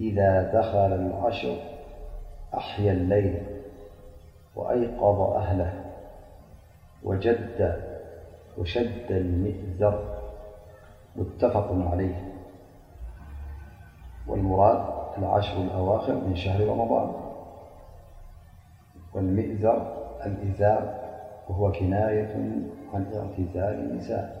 إذا دخل العشر أحيى الليل وأيقض أهله وجد وشد المئذر متفق عليه والمراد العشر لأواخر من شهر رمضان والمئذر الإذار هو كناية عن اعتزار النساء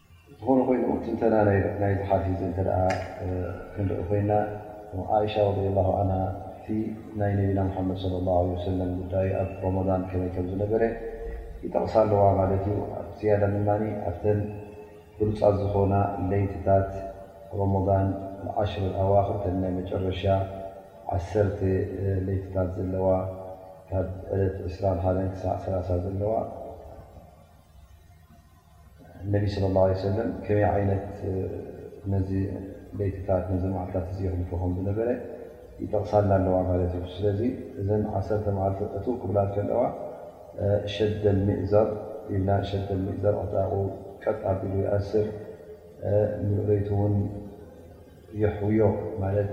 ዝኾነ ኮይኑ ትንተና ናይዚ ሓዲስ እተ ክንርኢ ኮይና እምኣእሻ ረ ላ ን እቲ ናይ ነቢና ሓመድ صለ ላ ለ ሰለም ጉዳይ ኣብ ሮሞዳን ከመይ ከም ዝነበረ ይጠቕሳ ኣለዋ ማለት እዩ ኣብ ዝያዳ ድማ ኣብተን ብሉፃት ዝኾና ለይትታት ሮሞዳን ዓሽር ኣዋክር ተ ናይ መጨረሻ ዓሰርተ ለይትታት ዘለዋ ካብ ዕለት ዕስራ ሓ ክሳዕ ሰላ ዘለዋ ነቢ ስለ ላ ለ ሰለም ከመይ ዓይነት ነዚ ለይትታት ነዚ መዓልታት እዚ የሕልፎ ከም ዝነበረ ይጠቕሳልና ኣለዋ ማለት እዩ ስለዚ እዘን ዓሰርተ መዓልቲ እትው ክብላ ከለዋ ሸደል ሚእዘር ኢልና ሸደል ሚእዘር ዕጣቑ ቀጥ ኣቢሉ ይኣስር ምርእለይቱ እውን የሕውዮ ማለት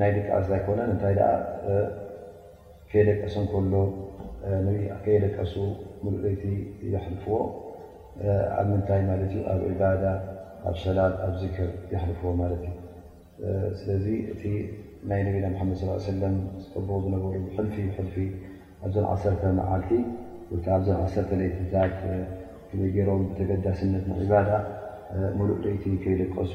ናይ ድቃስ ኣይኮነን እንታይ ደኣ ከየደቀሰ እንከሎ ከየደቀሱ ምሉእ ለይቲ የሕልፍዎ ኣብ ምንታይ ማለት እዩ ኣብ ዒባዳ ኣብ ሰላት ኣብ ዚክር የሕልፍዎ ማለት እዩ ስለዚ እቲ ናይ ነቢና ሓመድ ስ ሰለም ዝጠብሩ ዝነበሩ ብሕልፊ ብሕልፊ ኣብዘን ዓሰርተ መዓልቲ ወይ ከዓ ኣብዘን ዓሰርተ ለይትታት ከመይ ገይሮም ብተገዳስነት ንዒባዳ ሙሉእ ለይቲ ከይደቀሱ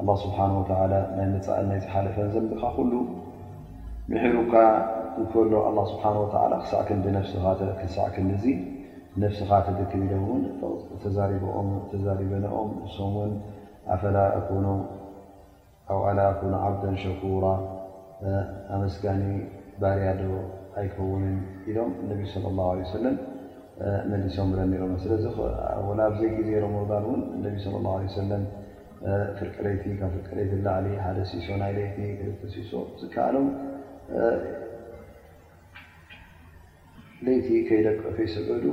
ኣላህ ስብሓነሁ ወተዓላ ናይ መጻእን ናይ ዝሓለፈን ዘንብኻ ኩሉ ምሒሩካ እንከሎ ኣላህ ስብሓነሁ ወተዓላ ክሳዕ ክንዲ ነፍስኻ ክሳዕ ክንድዚ ነፍስኻ ተድክም ኢሎም እውን ተዛሪበኦም ተዛሪበነኦም ንሶም እውን ኣፈላ ኣኩኑ ኣው ኣላ ኣኩኑ ዓብደን ሸኩራ ኣመስጋኒ ባርያ ዶ ኣይከውንን ኢሎም እነቢ ስለ ላሁ ለ ወሰለም መሊሶምለን ነይሮም ስለዚ ወላ ኣብዘይ ግዜ ሮሞዳን እውን እነቢ ስለ ላሁ ለ ወሰለም ፍርቂ ለይቲ ካብ ፍርቂ ለይቲ ንላዕሊ ሓደ ሲሶ ናይ ለይቲ ክልተ ሲሶ ዝከኣሎም ለይቲ ከይደቀ ከይሰገዱ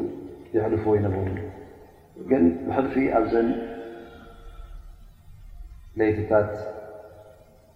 የሕልፍዎ ይነበሩ እዮም ግን ብሕልፊ ኣብዘን ለይትታት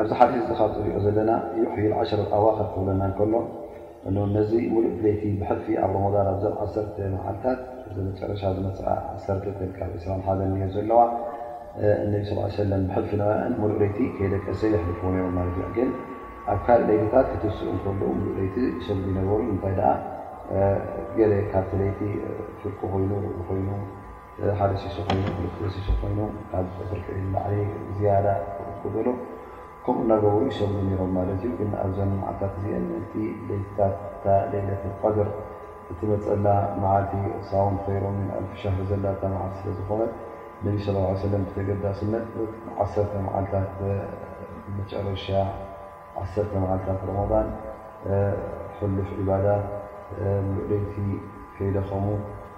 ኣብዚ ሓዲ እዚ ካብ ዝሪኦ ዘለና ዩሕይል ዓሽር ኣዋክር ክብለና ከሎ ነዚ ሙሉእ ለይቲ ብሕልፊ ኣብ ሮሞዳን ኣብዘ ዓሰርተ መዓልታት እዚ መጨረሻ ዝመፅ ዓሰርተ ተልካ ዕስራ ሓደ ዮ ዘለዋ እነቢ ስ ሰለም ብሕልፊ ንኣን ሙሉእ ለይቲ ከይደቀሰ የሕልፍዎ ነሮም ማለት እዩ ግን ኣብ ካልእ ለይትታት ክትስኡ ከሉ ሙሉእ ለይቲ ይሰጉዱ ይነበሩ እንታይ ደኣ ገለ ካብቲ ለይቲ ፍርቂ ኮይኑ ኮይኑ ሓደ ሲሶ ኮይኑ ክልተ ሲሶ ኮይኑ ካብ ፍርቂ ንላዕሊ ዝያዳ ክቕቁ በሎ ከምኡ እናገበሩ ይሰግዱ ነይሮም ማለት እዩ ግን ኣብዘን መዓልታት እዚአን ምእንቲ ለይትታትታ ለይለተል ቀድር እትመፀላ መዓልቲ ሳውን ኸይሮሚን ኣልፊ ሻህር ዘላታ መዓልቲ ስለ ዝኾነት ነቢ ስ ላ ሰለም ብተገዳስነት ዓሰርተ መዓልታት መጨረሻ ዓሰርተ መዓልታት ሮሞዳን ሕሉፍ ዒባዳ ምሉእ ለይቲ ከይደኸሙ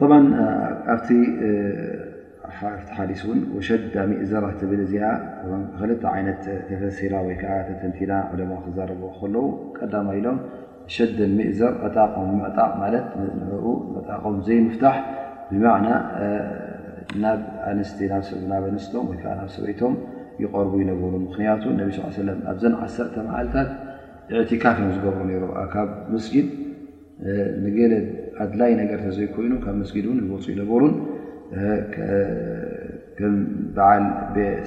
طبع ኣብቲ ሓዲስ ን ወሸዳ ሚእዘራ ትብል እዚኣ ክል ይነት ተፈሲራ ወይ ተተንቲና ዕለማ ክዛረብ ከለዉ ቀዳማ ኢሎም ሸደ ሚእዘር ዕጣቆም ምዕጣቕ ማለት ንኡ ዕጣቆም ዘይምፍታሕ ብማዕና ናብ ናብ ኣንስቶም ወይዓ ናብ ሰበይቶም ይቐርቡ ይነበሩ ምክንያቱ ነብ ስ ሰለ ኣብዘን ዓሰርተ መዓልታት እዕትካፍ እዮም ዝገብሩ ሮም ካብ መስጊድ ንገለ ኣድላይ ነገር ተዘይኮይኑ ካብ መስጊድ ውን ዝወፁ ይነበሩን ከም በዓል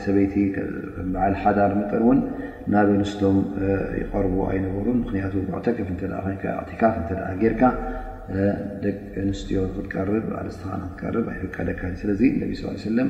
ሰበይቲ ከም በዓል ሓዳር መጠን እውን ናብ ኣንስቶም ይቐርቡ ኣይነበሩን ምክንያቱ ሙዕተክፍ እተ ኮይንካ ኣዕትካፍ እተ ጌርካ ደቂ ኣንስትዮ ክትቀርብ ኣንስትኻ ክትቀርብ ኣይፍቀደካ ስለዚ ነቢ ስ ሰለም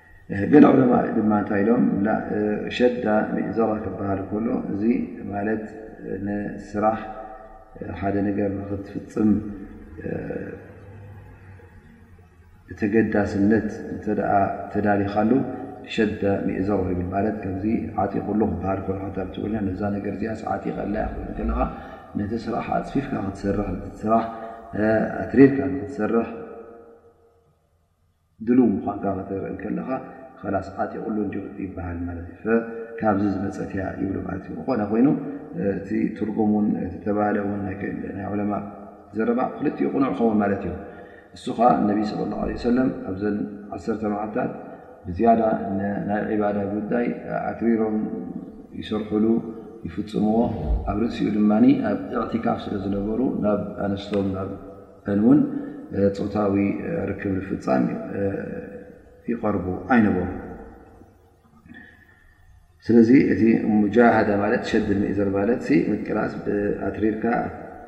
ግን ዑለማ ድማ እንታይ ኢሎም ሸዳ ሚእዘራ ክበሃል ከሎ እዚ ማለት ንስራሕ ሓደ ነገር ንክትፍፅም ብተገዳስነት እተ ተዳሊኻሉ ሸዳ ሚእዘሮ ይብል ማለት ከምዚ ዓጢቅሉ ክበሃል ከሎ ሓ ብትግርኛ ነዛ ነገር እዚኣ ዓጢቀላ ክትብል ከለካ ነቲ ስራሕ ኣፅፊፍካ ክትሰርሕ ስራሕ ኣትሪርካ ንክትሰርሕ ድልው ምዃንካ ከተርኢ እንከለኻ ኸላስ ዓጢቕሉ እንዲዩ ይበሃል ማለት እዩ። ካብዚ ዝመፀት እያ ይብሉ ማለት እዩ። ዝኾነ ኮይኑ እቲ ትርጉም ውን እቲ ተባህለ ውን ናይ ዑለማእ ዘረባ ክልቲኡ ቅኑዕ ክኸውን ማለት እዩ። እሱ ኸዓ እነቢ ስለ ላሁ ዓለይሂ ወሰለም ኣብዘን ዓሰርተ መዓልታት ብዝያዳ ናይ ዒባዳ ጉዳይ ኣትሪሮም ይሰርሑሉ ይፍፅምዎ ኣብ ርእሲኡ ድማ ኣብ ኢዕቲካፍ ስለ ዝነበሩ ናብ ኣንስቶም ናብ እተን እውን ፆታዊ ርክብ ንፍፃም ይቐርቡ ኣይነበሩ ስለዚ እቲ ሙጃሃዳ ማለት ሸዲ ሚእዘር ማለት ምቅላስ ኣትሪርካ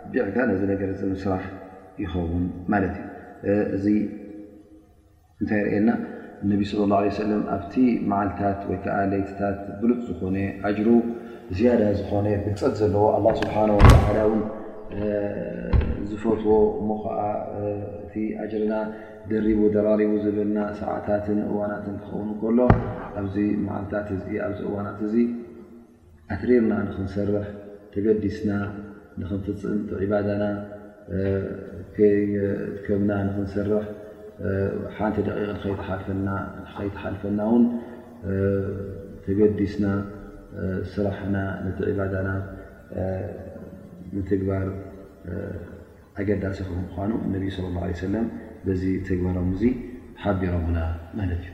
ኣቢዕካ ነዚ ነገር እዚ ምስራሕ ይኸውን ማለት እዩ እዚ እንታይ የርእየና እነቢ ስለ ላ ለ ሰለም ኣብቲ መዓልትታት ወይ ከዓ ለይትታት ብሉፅ ዝኾነ ኣጅሩ ዝያዳ ዝኾነ ብልፀት ዘለዎ ኣላ ስብሓን ወተዓላ እውን ዝፈትዎ እሞ ከዓ እቲ ኣጅርና ደሪቡ ደራሪቡ ዝህበና ሰዓታትን እዋናትን ክኸውን ከሎ ኣብዚ መዓልታት እዚ ኣብዚ እዋናት እዚ ኣትሪርና ንኽንሰርሕ ተገዲስና ንኽንፍፅም እቲ ዒባዳና ከይድከምና ንኽንሰርሕ ሓንቲ ደቂቕ ከይትሓልፈና ውን ተገዲስና ስራሕና ነቲ ዒባዳና ንትግባር ኣገዳሲ ከም ምዃኑ ነቢይ ስ ላ ሰለም በዚ ተግባሮም እዙይ ሓቢሮምና ማለት እዩ።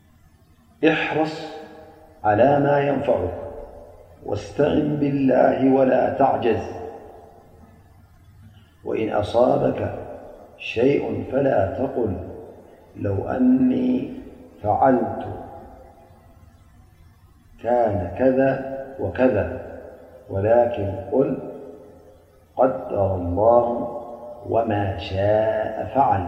احرص على ما ينفعك واستغن بالله ولا تعجز وإن أصابك شيء فلا تقل لو أني فعلت كان كذا وكذا ولكن قل قدر الله وما شاء فعل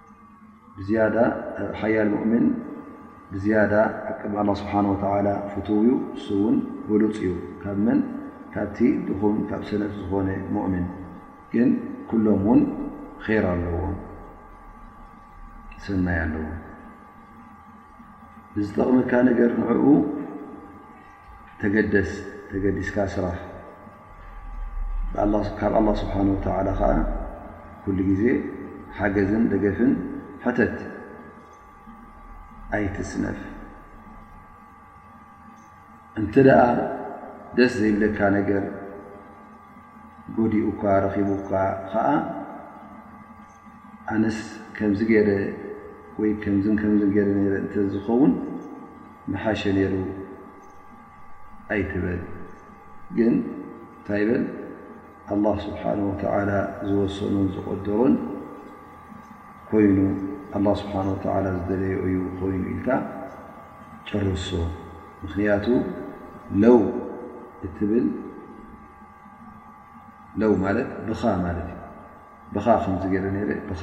ብዝያዳ ሓያል ሙእምን ብዝያዳ ኣብ ቅድሚ ኣላ ስብሓን ወተዓላ ፍትው እዩ እሱ እውን ብሉፅ እዩ ካብ መን ካብቲ ድኹም ካብ ሰነፍ ዝኾነ ሙእምን ግን ኩሎም እውን ኼር ኣለዎም ሰናይ ኣለዎም ብዝጠቕመካ ነገር ንዕኡ ተገደስ ተገዲስካ ስራሕ ካብ ኣላ ስብሓን ወተላ ከዓ ኩሉ ግዜ ሓገዝን ደገፍን ሕተት ኣይትስነፍ እንተ ደኣ ደስ ዘይብለካ ነገር ጎዲኡካ ረኪቡካ ከዓ ኣነስ ከምዚ ገይረ ወይ ከምዝን ከምዝን ገይረ ነይረ እንተዝኸውን ምሓሸ ነይሩ ኣይትበል። ግን እንታይ በል ኣላህ ስብሓን ወተዓላ ዝወሰኖን ዝቐደሮን ኮይኑ ኣላህ ስብሓን ወተዓላ ዝደለዮ እዩ ኮይኑ ኢልካ ጨርሶ። ምኽንያቱ ለው እትብል ለው ማለት ብኻ ማለት እዩ። ብኻ ከምዚ ገይረ ነይረ ብኻ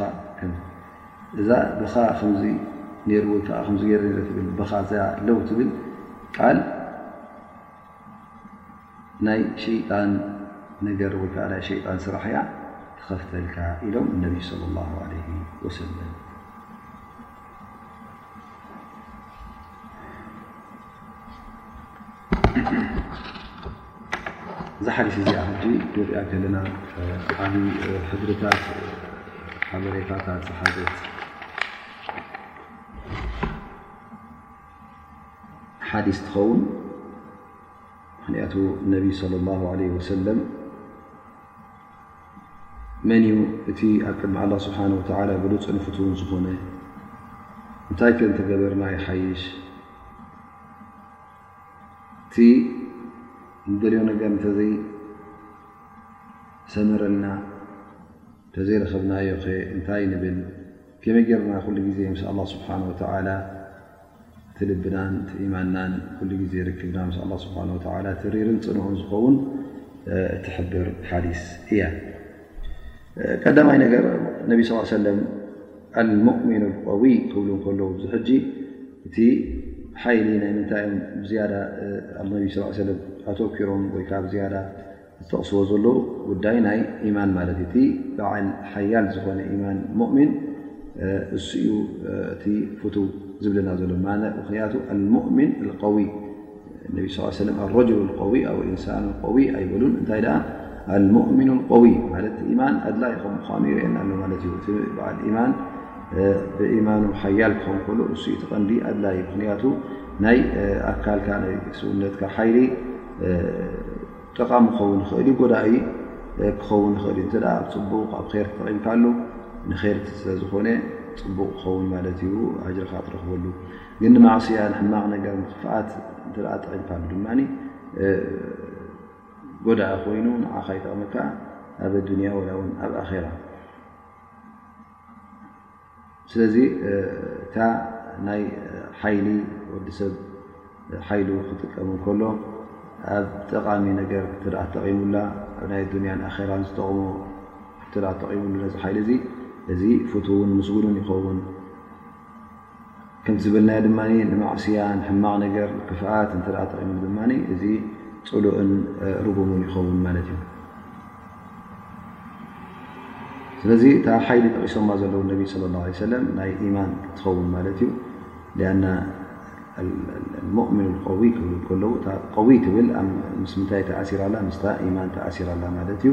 እዛ ብኻ ከምዚ ነይሩ ወይ ከዓ ከምዚ ገይረ ነይረ ትብል ብኻ እዚኣ ለው ትብል ቃል ናይ ሸይጣን ነገር ወይ ከዓ ናይ ሸይጣን ስራሕ እያ ትኸፍተልካ ኢሎም እነቢይ ስለ ላሁ ዓለይሂ ወሰለም እዛ ሓዲስ እዚኣ ሕጂ ንሪኣ ከለና ዓብዪ ሕድርታት ሓበሬታታት ዝሓዘት ሓዲስ ትኸውን ምኽንያቱ ነቢ ስለ ላ ለ ወሰለም መን እዩ እቲ ኣብ ቅድሚ ኣላ ስብሓን ወተዓላ ብሉፅ ንፍትውን ዝኾነ እንታይ ከ እንተገበርና ይሓይሽ እቲ ንደልዮ ነገር እንተዘይ ሰመረልና እንተዘይረኸብናዮ ከ እንታይ ንብል ከመይ ገርና ኩሉ ግዜ ምስ ኣላ ስብሓን ወተዓላ እቲ ልብናን እቲ ኢማንናን ኩሉ ግዜ ርክብና ምስ ኣላህ ስብሓን ወተዓላ ተሪርን ፅኑዕን ዝኸውን እትሕብር ሓዲስ እያ። ቀዳማይ ነገር ነቢ ስ ሰለም ኣልሙእሚኑ ልቀውይ ክብሉ ከለዉ እዚ ሕጂ እቲ ሓይሊ ናይ ምንታይ እዮም ብዝያዳ ኣብ ነቢ ስ ሰለም ኣተኪሮም ወይከዓ ብዝያዳ ዝጠቕስዎ ዘለዉ ጉዳይ ናይ ኢማን ማለት እዩ እቲ በዓል ሓያል ዝኾነ ኢማን ሙእሚን እሱ እዩ እቲ ፍቱ ዝብለና ዘሎ ምክንያቱ ኣልሙእሚን ልቀዊ ነቢ ስ ሰለም ኣረጅሉ ልቀዊ ኣው ኢንሳን ልቀዊ ኣይበሉን እንታይ ደኣ ኣልሙእሚኑ ልቀዊ ማለት ኢማን ኣድላይ ከም ምኳኑ ይርእየና ኣሎ ማለት እዩ እቲ በዓል ኢማን ብኢማኑ ሓያል ክኾን ከሎ እሱ እዩ ትቐንዲ ኣድላይ ምክንያቱ ናይ ኣካልካ ናይ ስውነትካ ሓይሊ ጠቓሚ ክኸውን ይኽእል እዩ፣ ጎዳኢ ክኸውን ይኽእል እዩ። እንተደኣ ኣብ ጽቡቕ ኣብ ኼር ተጠቒምካሉ ንኼር ስለ ዝኾነ ጽቡቕ ክኸውን ማለት እዩ፣ ኣጅሪ ከኣ ትረኽበሉ። ግን ንማዕስያ ንሕማቕ ነገር ንኽፍኣት እንተደኣ ተጠቒምካሉ ድማ ጎዳኢ ኮይኑ ንዓኻ ኣይጠቕመካን ኣብ ኣዱንያ ወላ እውን ኣብ ኣኼራ። ስለዚ እታ ናይ ሓይሊ ወዲሰብ ሓይሉ ክጥቀም ከሎ ኣብ ጠቃሚ ነገር እተ ጠቂሙላ ናይ ኣዱንያን ኣራን ዝጠቕሙ እተ ጠቂሙሉ ነዚ ሓይሊ እዚ እዚ ፍትውን ምስጉኑን ይኸውን። ከምቲ ዝበልናዮ ድማ ንማዕስያ ንሕማቕ ነገር ክፍኣት እንተ ጠቒሙሉ ድማ እዚ ፅሉእን ርጉሙን ይኸውን ማለት እዩ ስለዚ እታ ሓይሊ ጠቂሶማ ዘለዉ ነቢ ስለ ላ ለ ሰለም ናይ ኢማን ትኸውን ማለት እዩ ሊኣና ሙእምን ቀዊ ክብሉ ከለዉ እታ ቀዊ ትብል ምስ ምንታይ ተኣሲራላ ምስታ ኢማን ተኣሲራላ ማለት እዩ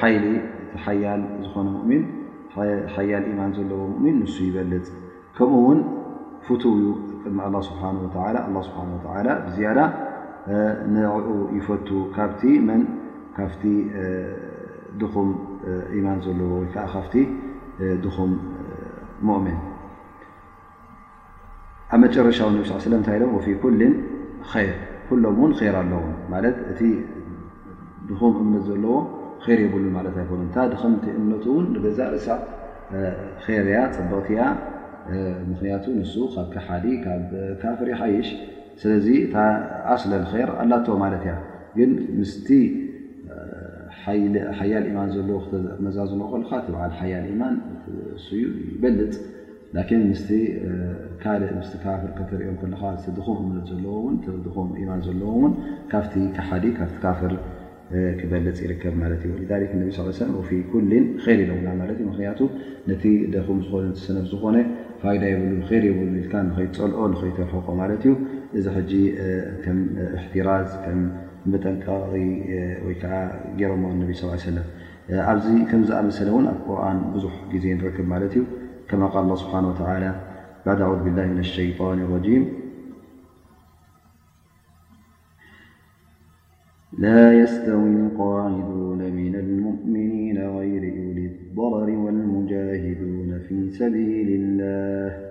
ሓይሊ እቲ ሓያል ዝኾነ ሙእሚን ሓያል ኢማን ዘለዎ ሙእሚን ንሱ ይበልፅ ከምኡ ውን ፍቱው ዩ ቅድሚ ኣላ ስብሓን ወተላ ኣላ ስብሓን ወተላ ብዝያዳ ንዕኡ ይፈቱ ካብቲ መን ካብቲ ድኹም ኢማን ዘለዎ ወይከዓ ካብቲ ድኹም ሙእሚን ኣብ መጨረሻ ን ስ ሰለ ታይ ሎም ወፊ ኩል ይር ኩሎም ውን ይር ኣለዎም ማለት እቲ ድኹም እምነት ዘለዎ ይር የብሉ ማለት ኣይኮኑ እታ ድክምቲ እምነቱ ውን ንገዛእ ርእሳ ይር እያ ፅብቕቲ እያ ምክንያቱ ንሱ ካብ ከሓዲ ካብ ካፍር ይሓይሽ ስለዚ እታ ኣስለ ይር ኣላቶ ማለት እያ ግን ምስቲ ሓያል ኢማን ዘለዎ ክተመዛዝኖ ከልካ ትበዓል ሓያል ኢማን እሱዩ ይበልፅ ላኪን ምስቲ ካልእ ምስቲ ካፍር ከተርእዮም ከለኻ እቲ ድኹም እምነት ዘለዎ እውን እቲ ድኹም ኢማን ዘለዎ እውን ካብቲ ካሓዲ ካብቲ ካፍር ክበልፅ ይርከብ ማለት እዩ ሊዛሊክ ነቢ ስ ሰለም ወፊ ኩሊን ኸይር ኢሎምና ማለት እዩ ምክንያቱ ነቲ ደኹም ዝኾነ ሰነፍ ዝኾነ ፋይዳ የብሉ ኸይር የብሉ ኢልካ ንኸይትፀልኦ ንኸይተርሕቆ ማለት እዩ እዚ ሕጂ ከም እሕትራዝ ከም መጠንቀቂ ወይ ከዓ ገይሮሞ ነቢ ስ ሰለም ا لي وسمكسلون القرآن ح يركب ت كما قال الله سبحانه وتعالى بعد أعوذ بالله من الشيان الرجيم لا يستوي قاعدون من المؤمنين غير ل الضرر والمجاهدون في سبيل الله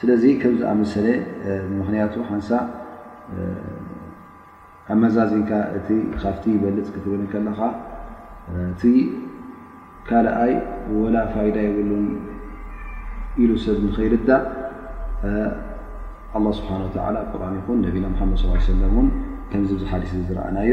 ስለዚ ከም ዝኣመሰለ ምክንያቱ ሓንሳእ ኣመዛዚንካ እቲ ካብቲ ይበልፅ ክትብል እንከለኻ እቲ ካልኣይ ወላ ፋይዳ የብሉን ኢሉ ሰብ ንከይርዳእ ኣላ ስብሓን ወተላ ኣብ ቁርን ይኹን ነቢና ሓመድ ስ ሰለም ን ከምዚ ሓዲስ ዝረኣናዮ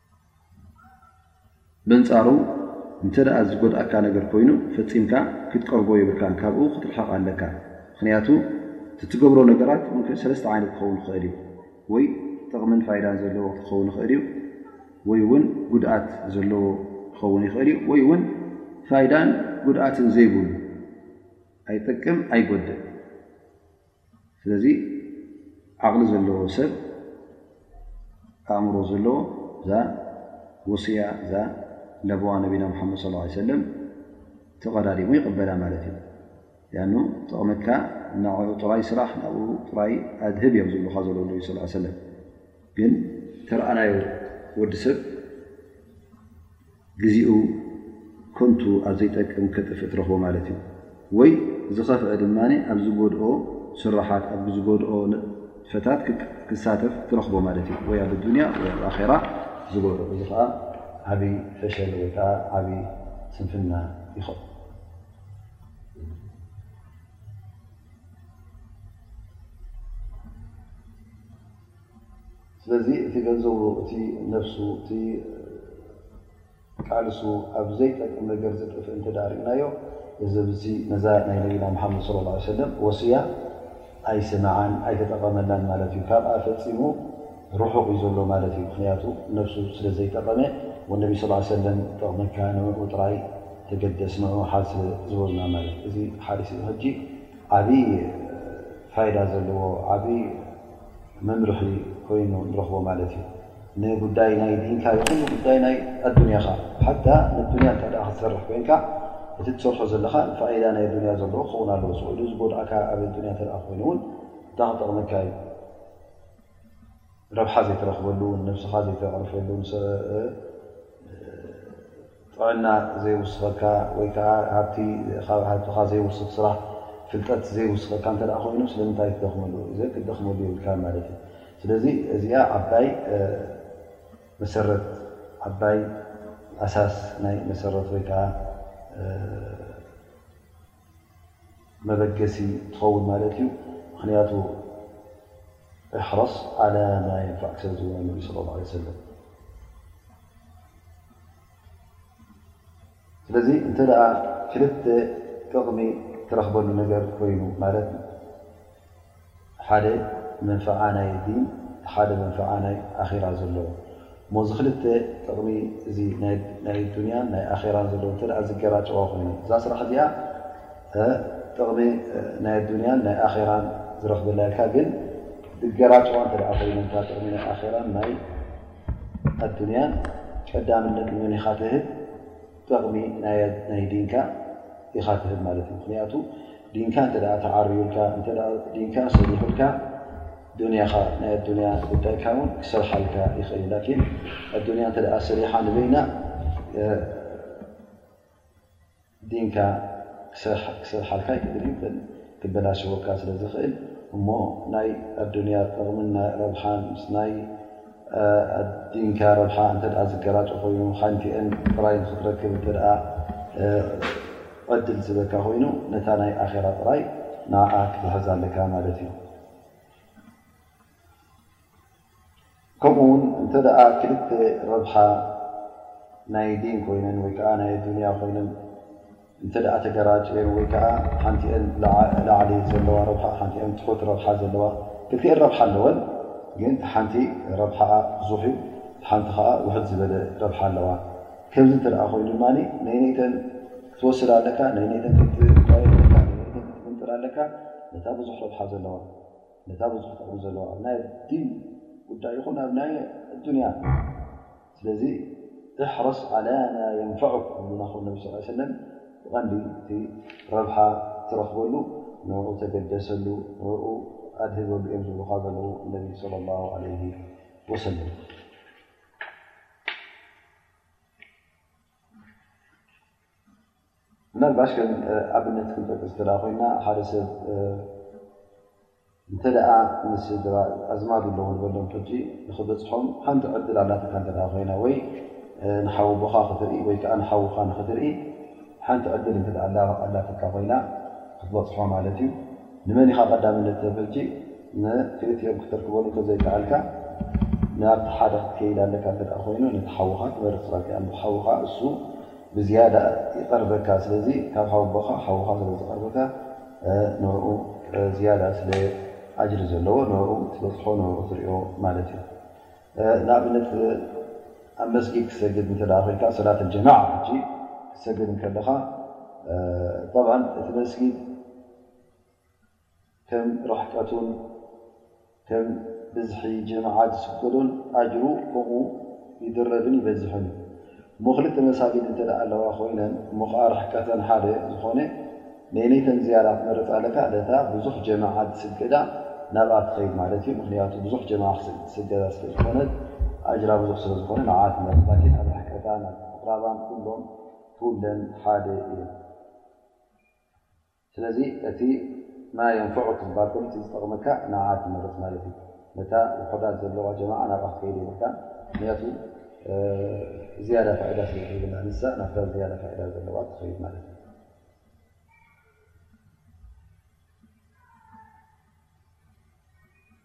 በንጻሩ እንተ ዝጎድኣካ ነገር ኮይኑ ፈጺምካ ክትቀርቦ የብልካን ካብኡ ክትርሕቕ ኣለካ ምክንያቱ ትትገብሮ ነገራት ሰለስተ ዓይነት ክኸውን ይኽእል እዩ ወይ ጥቕምን ፋይዳን ዘለዎ ክኸውን ይኽእል እዩ ወይ ውን ጉድኣት ዘለዎ ክኸውን ይኽእል እዩ ወይ ውን ፋይዳን ጉድኣትን ዘይብሉ ኣይጠቅም ኣይጎድእ ስለዚ ዓቕሊ ዘለዎ ሰብ ኣእምሮ ዘለዎ እዛ ወስያ እዛ ለበዋ ነቢና ሓመድ ስ ሰለም ተቐዳዲሙ ይቕበላ ማለት እዩ ኣኑ ጥቕምካ ናዕኡ ጥራይ ስራሕ ናብኡ ጥራይ ኣድህብ እዮም ዝብልካ ዘለ ነቢ ስ ሰለም ግን ተርኣናዮ ወዲ ሰብ ግዚኡ ኮንቱ ኣብ ዘይጠቅም ከጥፍእ ትረኽቦ ማለት እዩ ወይ ዝኸፍዐ ድማ ኣብ ዝጎድኦ ስራሓት ኣብ ዝጎድኦ ንጥፈታት ክሳተፍ ትረኽቦ ማለት እዩ ወይ ኣብ ኣዱንያ ወይ ኣብ ኣራ ዝጎድኦ እዚ ከዓ ዓብ ፈሸል ወይ ከዓ ዓብ ስንፍና ይኸል ስለዚ እቲ ገንዘቡ እቲ ነፍሱ እቲ ቃልሱ ኣብ ዘይጠቅም ነገር ዘጥፍእ እንተ ርእናዮ እዚ ብዚ ነዛ ናይ ነቢና ምሓመድ ስለ ላ ሰለም ወስያ ኣይሰመዓን ኣይተጠቐመላን ማለት እዩ ካብኣ ፈፂሙ ርሑቕ እዩ ዘሎ ማለት እዩ ምክንያቱ ነፍሱ ስለ ዘይጠቐመ ወነቢ ስ ሰለም ጠቕመካ ንኡ ጥራይ ተገደስ ንኡ ሓዝ ስለ ዝበሉና ማለት እዩ እዚ ሓዲስ እዚ ሕጂ ዓብዪ ፋይዳ ዘለዎ ዓብዪ መምርሒ ኮይኑ ንረኽቦ ማለት እዩ ንጉዳይ ናይ ዲንካ ይኹን ንጉዳይ ናይ ኣዱንያኻ ሓታ ንዱንያ እንተ ደ ክትሰርሕ ኮይንካ እቲ ትሰርሖ ዘለኻ ንፋይዳ ናይ ኣዱንያ ዘለዎ ክኸውን ኣለዎ ዝኽእሉ ዝጎድእካ ኣብ ኣዱንያ እተ ኮይኑ እውን እንታ ክጠቕመካ እዩ ረብሓ ዘይትረኽበሉ ንነብስኻ ዘይተዕርፈሉ ጥዕና ዘይውስኸካ ወይ ከዓ ሃብቲ ካብ ሃብትኻ ዘይውስኽ ስራሕ ፍልጠት ዘይውስኸካ እንተ ኮይኑ ስለምንታይ ትደኽመሉ እዘ ክትደኽመሉ የብልካ ማለት እዩ ስለዚ እዚኣ ዓባይ መሰረት ዓባይ ኣሳስ ናይ መሰረት ወይ ከዓ መበገሲ ትኸውን ማለት እዩ ምክንያቱ እሕረስ ዓላ ማ የንፋዕክ ስለዝብለ ነቢ ስለ ላ ሰለም ስለዚ እንተ ክልተ ጥቕሚ ትረኽበሉ ነገር ኮይኑ ማለት ሓደ መንፍዓ ናይ ዲን ሓደ መንፍዓ ናይ ኣራ ዘሎ ሞዚ ክልተ ጥቕሚ እዚ ናይ ዱንያን ናይ ኣራን ዘለዎ እተ ዝገራጨዋ ኮይኑ እዛ ስራሕ እዚኣ ጥቕሚ ናይ ኣዱንያን ናይ ኣራን ዝረክበላ ኢልካ ግን ዝገራጨዋ እተ ኮይነን ጥቕሚ ናይ ኣራን ናይ ኣዱንያ ቀዳምነት ንመን ኢኻ ትህብ ጥቕሚ ናይ ዲንካ ኢኻ ትህብ ማለት እዩ ምክንያቱ ዲንካ እንተ ተዓርዩልካ እተ ዲንካ ሰሊሑልካ ዱንያኻ ናይ ኣዱንያ ጉዳይካ ውን ክሰርሓልካ ይኽእል እዩ ላኪን ኣዱንያ እተ ሰሪሓ ንበይና ዲንካ ክሰርሓልካ ይክእል እዩ በል ክበላሸወካ ስለ ዝክእል እሞ ናይ ኣዱንያ ጠቅምን ረብሓን ምስ ናይ ዲንካ ረብሓ እንተ ዝገራጮ ኮይኑ ሓንቲኤን ጥራይ ንክትረክብ እተ ዕድል ዝበካ ኮይኑ ነታ ናይ ኣራ ጥራይ ንዓ ክትሕዝ ኣለካ ማለት እዩ ከምኡ ውን እንተ ክልተ ረብሓ ናይ ዲን ኮይነን ወይ ከዓ ናይ ኣዱንያ ኮይነን እንተ ተገራጭየን ወይ ከዓ ሓንቲአን ላዕሊ ዘለዋ ረብሓ ሓንቲአን ትሑት ረብሓ ዘለዋ ክልቲኤን ረብሓ ኣለወን ግን ሓንቲ ረብሓኣ ብዙሕ እዩ ሓንቲ ከዓ ውሕድ ዝበለ ረብሓ ኣለዋ ከምዚ እንተ ኮይኑ ድማ ነይነይተን ክትወስድ ኣለካ ነይነይተን ክትካየድ ኣለካ ነይነይተን ክትምንጥር ኣለካ ነታ ብዙሕ ረብሓ ዘለዋ ነታ ብዙሕ ጥቕሚ ዘለዋ ኣብ ናይ ዲን ጉዳይ ይኹን ኣብ ናይ ኣዱንያ ስለዚ እሕርስ ዓላ ማ የንፈዑክ ዝብሉና ክብሉ ነቢ ስ ሰለም ብቐንዲ እቲ ረብሓ ትረኽበሉ ንኡ ተገደሰሉ ንኡ ኣድህበሉ እዮም ዝብሉካ ዘለዉ ነቢ ለ ላ ለ ወሰለም ምናልባሽ ከም ኣብነት ክንጠቅስ እተ ኮይና ሓደ ሰብ እንተ ንስድራ ኣዝማዱ ኣለዎ ንበሎም ሕጂ ንክበፅሖም ሓንቲ ዕድል ኣላትካ እተ ኮይና ወይ ንሓዊ ቦኻ ክትርኢ ወይከዓ ንሓውካ ንክትርኢ ሓንቲ ዕድል እተ ኣላትካ ኮይና ክትበፅሖ ማለት እዩ ንመን ኢኻ ቀዳምነት ሰብ ሕጂ ንክልቲኦም ክተርክበሉ እተዘይከኣልካ ንኣብቲ ሓደ ክትከይድ ኣለካ እተ ኮይኑ ነቲ ሓውካ ትመርፅ ሓውካ እሱ ብዝያዳ ይቐርበካ ስለዚ ካብ ሓውቦኻ ሓውኻ ስለ ዝቐርበካ ንኡ ዝያዳ ስለ ኣጅሪ ዘለዎ ንኡ ትበፅሖ ንኡ ትሪኦ ማለት እዩ ንኣብነት ኣብ መስጊድ ክትሰግድ እተ ኮይካ ሰላት ጀማዓ ሕጂ ክትሰግድ ከለኻ ጠብዓ እቲ መስጊድ ከም ርሕቀቱን ከም ብዝሒ ጀማዓ ዝስገዶን ኣጅሩ ከምኡ ይድረብን ይበዝሕን እዩ። እሞ ክልተ መሳጊድ እንተ ኣለዋ ኮይነን እሞ ከዓ ርሕቀተን ሓደ ዝኾነ ነየነይተን ዝያዳ ክትመርፅ ኣለካ ነታ ብዙሕ ጀማዓ ዝስገዳ ናብኣ ትኸይድ ማለት እዩ። ምኽንያቱ ብዙሕ ጀማዓ ዝስገዳ ስለ ዝኾነት ኣጅራ ብዙሕ ስለ ዝኾነ ንዓኣ ትመርፅ ላኪን ኣብ ርሕቀታን ኣብ ምቕራባን ኩሎም ኩለን ሓደ እየን። ስለዚ እቲ ማ የንፈዑክ ዝባልኩም እቲ ዝጠቕመካ ንዓኣ ትመርጽ ማለት እዩ ነታ ውሑዳት ዘለዋ ጀማዓ ናብኣ ክትከይድ የብልካን ምክንያቱ ዝያዳ ፋይዳ ስለ ዘይብላ ንሳ ናብታ ዝያዳ ፋይዳ ዘለዋ ትኸይድ ማለት እዩ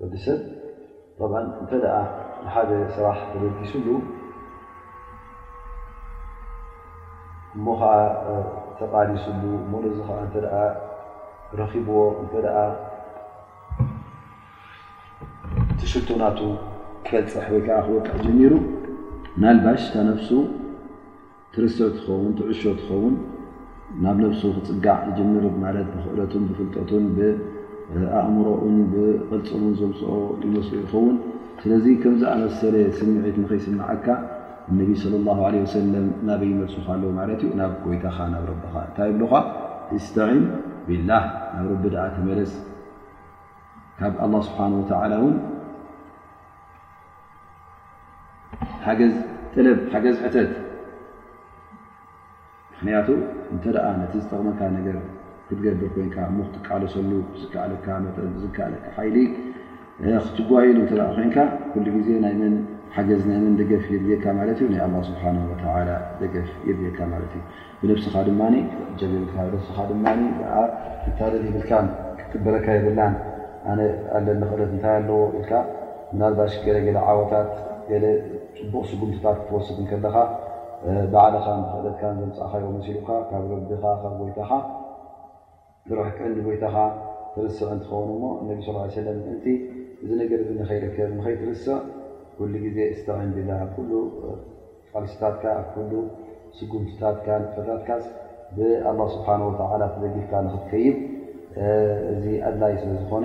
ወዲ ሰብ ጠብዓ እንተ ንሓደ ስራሕ ተበጊሱሉ እሞ ኸዓ ተቓሊሱሉ እሞ ነዚ ከዓ እተ ረኪብዎ እተ ትሽቶናቱ ክበፅሕ ወይከዓ ክወቅዕ ጀሚሩ ናልባሽ ተነፍሱ ትርስዕ ትኸውን ትዕሾ ትኸውን ናብ ነብሱ ክጽጋዕ ይጅምር ማለት ብክእለቱን ብፍልጠቱን ብኣእምሮኡን ብቕልጽሙን ዘምጽኦ ይመስሉ ይኸውን ስለዚ ከምዝኣመሰለ ስምዒት ንክይስምዓካ እነቢ صለ ላه ለ ወሰለም ናበይ ይመልሱኻ ኣለዉ ማለት እዩ ናብ ጎይታኻ ናብ ረብኻ እንታይ ይብልኻ እስተዒን ቢላህ ናብ ረቢ ድኣ ተመለስ ካብ ኣላ ስብሓን ወተላ እውን ሓገዝ ጥለብ ሓገዝ ሕተት ምክንያቱ እንተ ነቲ ዝጠቕመካ ነገር ክትገብር ኮንካ እሞ ክትቃለሰሉ ዝከኣለካ መጠን ዝከኣለካ ሓይሊ ክትጓይሉ እተ ኮንካ ኩሉ ግዜ ናይ መን ሓገዝ ናይ መን ደገፍ የድልየካ ማለት እዩ ናይ ኣላ ስብሓን ወተላ ደገፍ የድልየካ ማለት እዩ ብነብስኻ ድማ ጀብን ኢልካ ብነብስኻ ድማ ንኣ ትታልል ይብልካን ክትቅበለካ የብላን ኣነ ኣለኒ ክእለት እንታይ ኣለዎ ኢልካ ምናልባሽ ገለገለ ዓወታት ገለ ፅቡቕ ስጉምትታት ክትወስድ እንከለኻ ባዕልኻን ብክእለትካን ዘምፃእኻዮ መሲሉካ ካብ ረቢኻ ካብ ጎይታኻ ብሩሕ ቀን ንጎይታኻ ትርስዕ እንትኸውን እሞ እነቢ ስ ለ ሰለም ምእንቲ እዚ ነገር እዚ ንኸይርከብ ንኸይትርስዕ ኩሉ ግዜ እስተዒን ቢላ ኣብ ኩሉ ቃልስታትካ ኣብ ኩሉ ስጉምትታትካ ንጥፈታትካስ ብኣላ ስብሓን ወተላ ተደጊፍካ ንኽትከይድ እዚ ኣድላይ ስለ ዝኾነ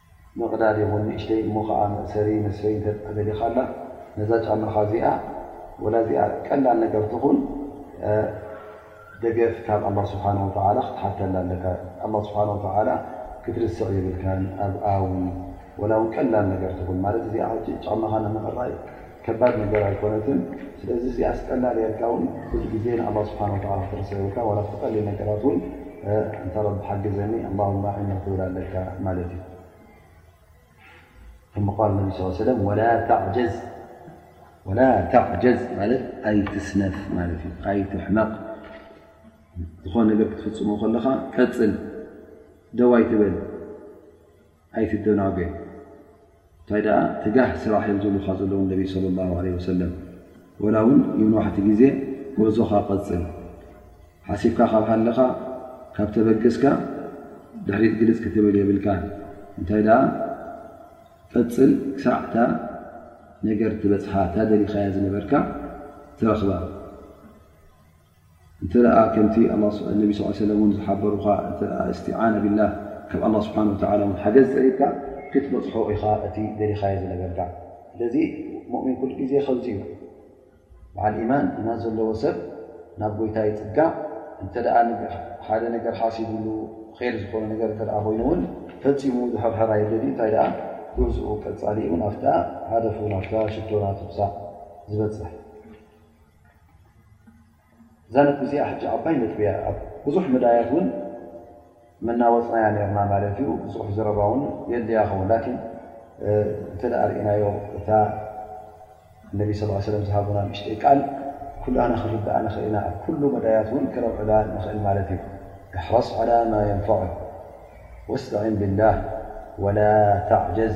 ምቕዳድ ይኹን ንእሽተይ እሞ ኸኣ መእሰሪ መስፈይ እንተ ተደሊኻላ ነዛ ጫማኻ እዚኣ ወላ እዚኣ ቀላል ነገር ትኹን ደገፍ ካብ ኣላ ስብሓን ወተዓላ ክትሓተላ ኣለካ ኣላ ስብሓን ወተዓላ ክትርስዕ የብልካን ኣብኣ ውን ወላ ውን ቀላል ነገር ትኹን ማለት እዚኣ ሕጂ ጫማኻ ንምዕራይ ከባድ ነገር ኣይኮነትን ስለዚ እዚኣስ ቀላል እያ ኢልካ ውን ኩሉ ግዜ ንኣላህ ስብሓን ወተዓላ ክትርሰ የብልካን ዋላ እቲ ቀሊል ነገራት ውን እንተ ረቢ ሓግዘኒ ኣላሁመ ኣዒኒ ክትብል ኣለካ ማለት እዩ እሞ ቃል ነቢ ስ ሰለም ወላ ተዕጀዝ ወላ ተዕጀዝ ማለት ኣይትስነፍ ማለት እዩ ኣይትሕመቕ ዝኾነ ነገር ክትፍፅሙ ከለኻ ቀፅል ደው ኣይትበል ኣይትደናገ እንታይ ደኣ ትጋህ ስራሕ እዮም ዝብሉኻ ዘለዉ ነቢ ስለ ላ ለ ወሰለም ወላ እውን ይንዋሕቲ ግዜ ጎዞኻ ቀፅል ሓሲብካ ካብ ሃለኻ ካብ ተበገስካ ድሕሪት ግልፅ ክትብል የብልካ እንታይ ደኣ ቀፅል ክሳዕ እታ ነገር ትበፅሓ እታ ደሊኻያ ዝነበርካ ትረኽባ እንተ ከምቲ ነቢ ስ ሰለም ውን ዝሓበሩኻ እተ እስትዓነ ብላህ ካብ ኣላ ስብሓን ወተላ ን ሓገዝ ጠሪብካ ክትበፅሖ ኢኻ እቲ ደሊኻዮ ዝነበርካ ስለዚ ሞእሚን ኩሉ ግዜ ከዚ እዩ በዓል ኢማን ኢማን ዘለዎ ሰብ ናብ ጎይታ ይፅጋዕ እንተ ሓደ ነገር ሓሲብሉ ር ዝኾነ ነገር እተ ኮይኑ ውን ፈፂሙ ዝሕርሕራ የደሊ እንታይ ደኣ ጉዕዝኡ ቀፃሊ ዩ ናፍታ ሃደፉ ናፍታ ሽቶናትብሳዕ ዝበፅሕ እዛ ነጥቢ እዚኣ ሕጂ ዓባይ ነጥቢ እያ ኣብ ብዙሕ መዳያት እውን መናወፅናያ ነርና ማለት እዩ ብዙሕ ዘረባ ውን የድልያ ኸውን ላኪን እንተ ርእናዮ እታ ነቢ ስ ሰለም ዝሃቡና ንእሽተይ ቃል ኩሉና ክንርድኣ ንኽእል ኢና ኣብ ኩሉ መዳያት እውን ክነውዕላ ንኽእል ማለት እዩ እሕረስ ዓላ ማ የንፋዑ ወስተዒን ብላህ ወላ ተዕጀዝ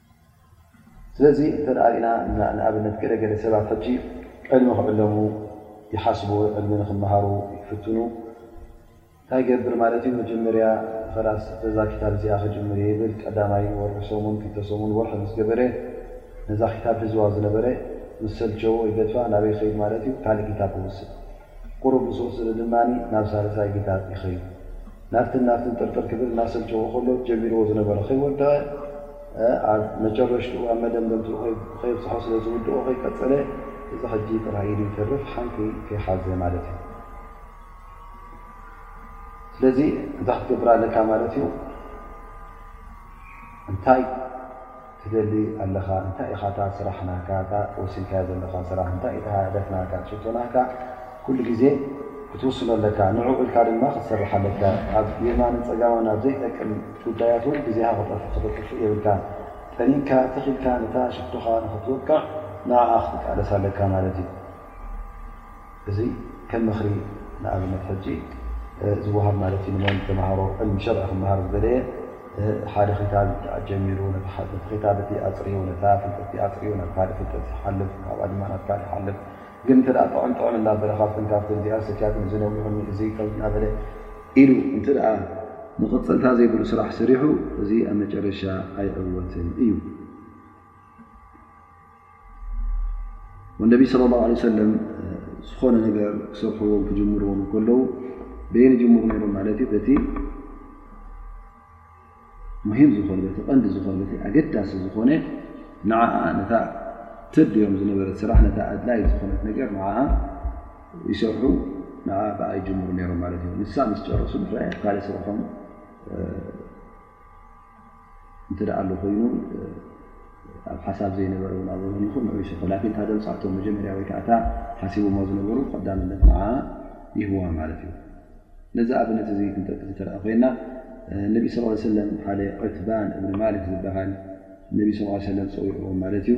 ስለዚ እንተ ርኢና ንኣብነት ገለገለ ሰባት ሕጂ ዕልሚ ክዕለሙ ይሓስቡ ወይ ዕልሚ ንክመሃሩ ይፍትኑ እንታይ ገብር ማለት እዩ መጀመርያ ላስ እተዛ ክታብ እዚኣ ክጅምር እየ ይብል ቀዳማይ ወርሒ ሰሙን ክልተሰሙን ወርሒ ምስ ገበረ ነዛ ክታብ ሒዝዋ ዝነበረ ምስ ሰልቸዎ ይገድፋ ናበይ ክከይድ ማለት እዩ ካልእ ክታብ ክውስድ ቁሩብ ሱቕ ስለ ድማ ናብ ሳልሳይ ጊታር ይኸይድ። ናብትን ናብትን ጥርጥር ክብል እናሰልቸዎ ከሎ ጀሚርዎ ዝነበረ ከይወደቐ ኣብ መጨረሽትኡ ኣብ መደምደምትኡ ከይብጽሖ ስለ ዝውድኦ ከይቀጸለ እዚ ሕጂ ጥራይ ኢሉ ይተርፍ ሓንቲ ከይሓዘ ማለት እዩ። ስለዚ እንታይ ክትገብር ኣለካ ማለት እዩ እንታይ ትደሊ ኣለኻ እንታይ ኢኻ እታ ስራሕ ናህካ እታ ወሲንካያ ዘለኻ ስራሕ እንታይ እዩ እታ ህእደፍ ናህካ ትሽቶ ናህካ ኩሉ ግዜ ክትውስኖ ኣለካ ንዕኡ ኢልካ ድማ ክትሰርሕ ኣለካ ኣብ የማንን ፀጋማን ናብ ዘይጠቅም ጉዳያት እውን ግዜኻ ክጠፍ ከተጥፍእ የብልካን ጠኒንካ ትኽ ኢልካ ነታ ሽቶኻ ንክትወቅዕ ንኣኣ ክትቃለስ ኣለካ ማለት እዩ እዚ ከም ምክሪ ንኣብነት ሕጂ ዝወሃብ ማለት እዩ ንመን ተማሃሮ ዕልም ሸርዒ ክመሃር ዝደለየ ሓደ ክታብ ጀሚሩ ነቲ ክታብ እቲ ኣፅርዩ ነታ ፍልጠቲ ኣፅርዩ ናብ ካልእ ፍልጠት ይሓልፍ ካብኣ ድማ ናብ ካልእ ይሓልፍ ግን እንተ ጥዕም ጥዕም እናበለ ካብትን ካብትን እዚኣ ሰትያትኒ እዚ ነዊሑኒ እዚ ከም እናበለ ኢሉ እንተ መቐፀልታ ዘይብሉ ስራሕ ሰሪሑ እዚ ኣብ መጨረሻ ኣይዕወትን እዩ። ወነቢ ስለ ላ ለ ሰለም ዝኾነ ነገር ክሰርሕዎም ክጅምርዎም ከለዉ በየ ይጅምሩ ነሮም ማለት እዩ በቲ ሙሂም ዝኾነ በቲ ቀንዲ ዝኾነ በቲ ኣገዳሲ ዝኾነ ንዓ ነታ ተድልዮም ዝነበረት ስራሕ ነታ ኣድላይ ዝኾነት ነገር ንዓ ይሰርሑ ንዓ ከዓ ይጅምሩ ነሮም ማለት እዩ ንሳ ምስ ጨረሱ ድሕሪያ ካልእ ስርሖም እንተ ኣሎ ኮይኑ ኣብ ሓሳብ ዘይነበረ ውን ኣብ ን ይኹን ንዑይ ስሑ ላኪን እታ ደምፃቶ መጀመርያ ወይ ከዓ እታ ሓሲቡሞ ዝነበሩ ቀዳምነት ንዓ ይህዋ ማለት እዩ ነዚ ኣብነት እዚ ክንጠቅስ እተረኣ ኮይና ነቢ ስ ሰለም ሓደ ዕትባን እብኒ ማሊክ ዝበሃል ነቢ ስ ሰለም ፀዊዕዎም ማለት እዩ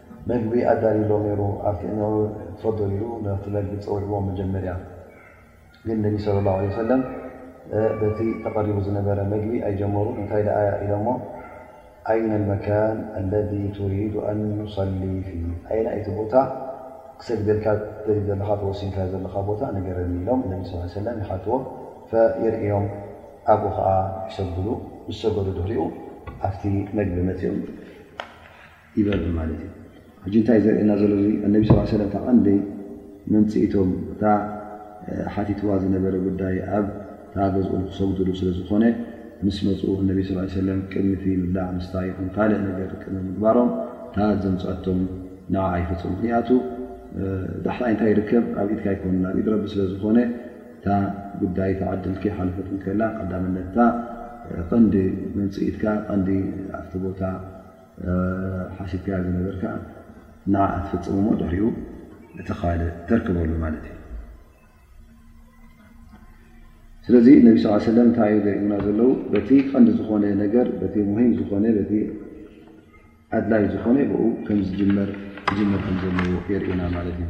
መግቢ ኣዳልዩሎም ነይሩ ኣብቲ ንዑ ተፈደሉ ኢሉ ናብቲ መግቢ ፀዊዕዎም መጀመርያ ግን ነቢ ስለ ላ ለ ሰለም በቲ ተቐሪቡ ዝነበረ መግቢ ኣይጀመሩ እንታይ ደኣ ኢሎሞ ኣይነ ልመካን ኣለذ ትሪዱ ኣን ኑሰሊ ፊ ኣይና ኢቲ ቦታ ክሰግደልካ ትደሊ ዘለኻ ተወሲንካ ዘለኻ ቦታ ንገረኒ ኢሎም ነቢ ስ ሰለ ይሓትዎ ፈየርእዮም ኣብኡ ከዓ ይሰግድሉ ምስ ሰገዱ ድሪኡ ኣብቲ መግቢ መፅኦም ይበርህ ማለት እዩ ሕጂ እንታይ ዘርእየና ዘሎ እዚ ኣነቢ ስ ሰለ ታቐንዲ መምፅኢቶም እታ ሓቲትዋ ዝነበረ ጉዳይ ኣብ ታ ገዝኡ ንክሰግድሉ ስለ ዝኾነ ምስ መፁኡ እነቢ ስ ሰለ ቅድሚቲ ምብላዕ ምስታ ይኹን ካልእ ነገር ቅድሚ ምግባሮም እታ ዘምፅኣቶም ንዓ ኣይፈፅሙ ምክንያቱ ዳሕራይ እንታይ ይርከብ ኣብ ኢድካ ኣይኮኑ ናብ ኢድ ረቢ ስለ ዝኾነ እታ ጉዳይ ተዓድልኪ ሓለፈት ንከላ ቀዳመነትታ ቐንዲ መምፅኢትካ ቀንዲ ኣብቲ ቦታ ሓሲብካያ ዝነበርካ ንዓኣ ትፍፅም እሞ ድሕሪኡ እቲ ካልእ ተርክበሉ ማለት እዩ ስለዚ ነቢ ስ ሰለም እንታይ ዩ ዘርእሙና ዘለዉ በቲ ቀንዲ ዝኾነ ነገር በቲ ሙሂም ዝኾነ በቲ ኣድላይ ዝኾነ ብኡ ከም ዝጅመር ክጅመር ከም ዘለዎ የርእና ማለት እዩ